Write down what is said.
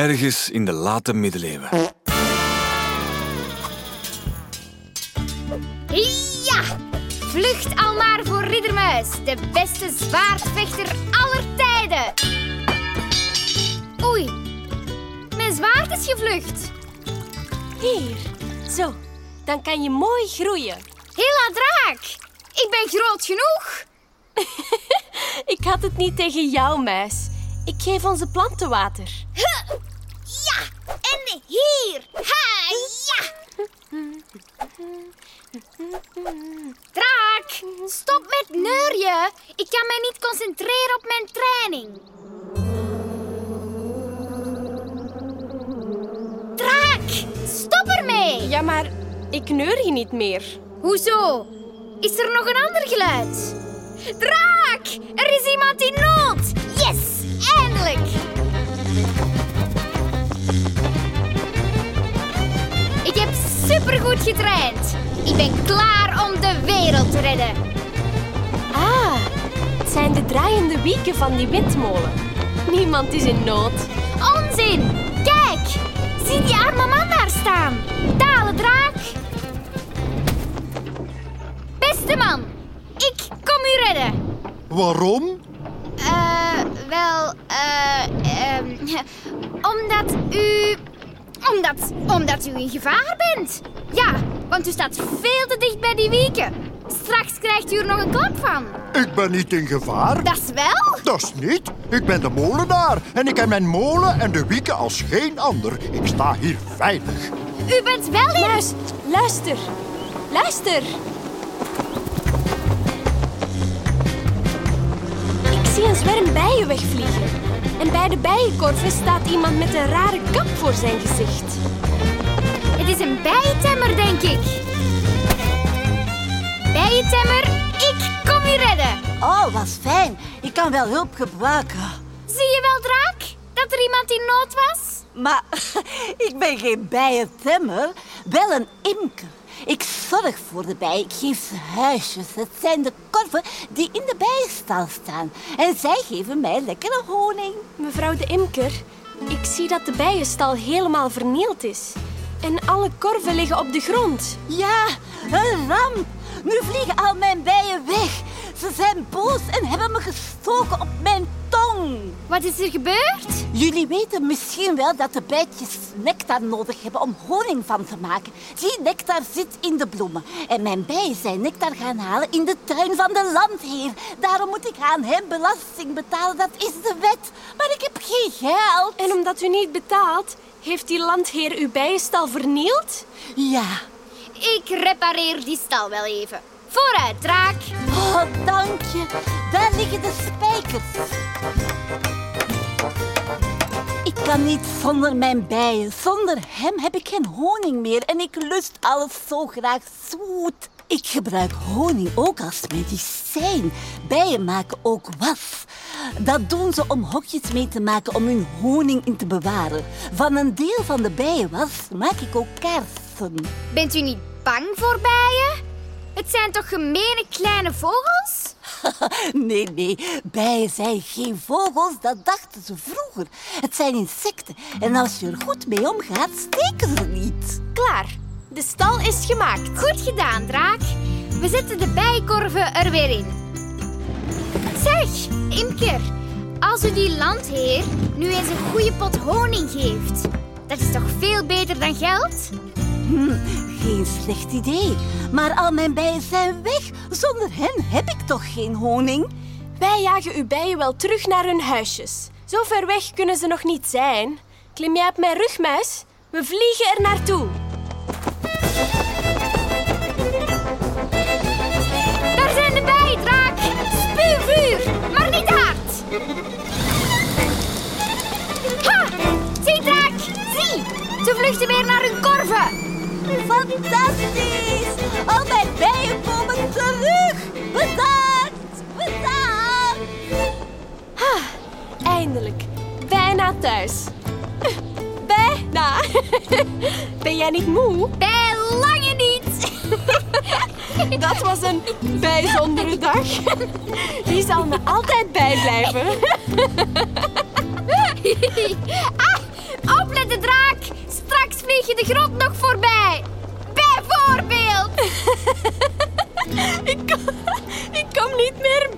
ergens in de late middeleeuwen. Ja! Vlucht al maar voor Riddermuis, de beste zwaardvechter aller tijden. Oei, mijn zwaard is gevlucht. Hier. Zo. Dan kan je mooi groeien. Hela draak, ik ben groot genoeg. Ik had het niet tegen jou, muis. Ik geef onze planten water. Ja, en hier. Ha, ja. Draak, stop met neurien. Ik kan mij niet concentreren op mijn training. Draak, stop ermee. Ja, maar ik neur je niet meer. Hoezo? Is er nog een ander geluid? Draak! Getraind. Ik ben klaar om de wereld te redden. Ah, het zijn de draaiende wieken van die windmolen. Niemand is in nood. Onzin! Kijk! Zie die arme man daar staan. Dale draak. Beste man, ik kom u redden. Waarom? Eh, wel, eh, ehm, omdat u... Omdat, omdat u in gevaar bent. Ja, want u staat veel te dicht bij die wieken. Straks krijgt u er nog een klap van. Ik ben niet in gevaar. Dat is wel? Dat is niet. Ik ben de molenaar en ik ken mijn molen en de wieken als geen ander. Ik sta hier veilig. U bent wel in... Luister. Luister. Ik zie een zwerm bijen wegvliegen. En bij de bijenkorven staat iemand met een rare kap voor zijn gezicht. Het is een bijentemmer, denk ik. Bijentemmer, ik kom u redden. Oh, wat fijn. Ik kan wel hulp gebruiken. Zie je wel, draak? Dat er iemand in nood was? Maar ik ben geen bijentemmer, wel een imker. Ik zorg voor de bijen, ik geef ze huisjes. Het zijn de korven die in de bijenstal staan. En zij geven mij lekkere honing. Mevrouw de imker, ik zie dat de bijenstal helemaal vernield is. En alle korven liggen op de grond. Ja, een ramp. Nu vliegen al mijn bijen weg. Ze zijn boos en hebben me gestoken op mijn tong. Wat is er gebeurd? Jullie weten misschien wel dat de bijtjes nectar nodig hebben om honing van te maken. Die nectar zit in de bloemen. En mijn bijen zijn nectar gaan halen in de tuin van de landheer. Daarom moet ik aan hem belasting betalen. Dat is de wet. Maar ik heb geen geld. En omdat u niet betaalt, heeft die landheer uw bijenstal vernield? Ja. Ik repareer die stal wel even. Vooruit, draak. Oh, dank je. Daar liggen de spijkers. Ik kan niet zonder mijn bijen. Zonder hem heb ik geen honing meer en ik lust alles zo graag zoet. Ik gebruik honing ook als medicijn. Bijen maken ook was. Dat doen ze om hokjes mee te maken om hun honing in te bewaren. Van een deel van de bijenwas maak ik ook kaarsen. Bent u niet bang voor bijen? Het zijn toch gemene kleine vogels? Nee, nee, bijen zijn geen vogels, dat dachten ze vroeger. Het zijn insecten en als je er goed mee omgaat, steken ze niet. Klaar. De stal is gemaakt. Goed gedaan, draak. We zetten de bijenkorven er weer in. Zeg, imker, als u die landheer nu eens een goede pot honing geeft, dat is toch veel beter dan geld? Hm, geen slecht idee. Maar al mijn bijen zijn weg. Zonder hen heb ik toch geen honing? Wij jagen uw bijen wel terug naar hun huisjes. Zo ver weg kunnen ze nog niet zijn. Klim jij op mijn rug, muis? We vliegen er naartoe. Weer naar hun korven. Fantastisch! Al mijn bijen komen terug! Bedankt! Bedankt! Eindelijk. Bijna thuis. Bijna. Ben jij niet moe? Bij lange niet. Dat was een bijzondere dag. Die zal me altijd bijblijven. ah, vlieg je de grot nog voorbij. Bijvoorbeeld. Ik ik kom niet meer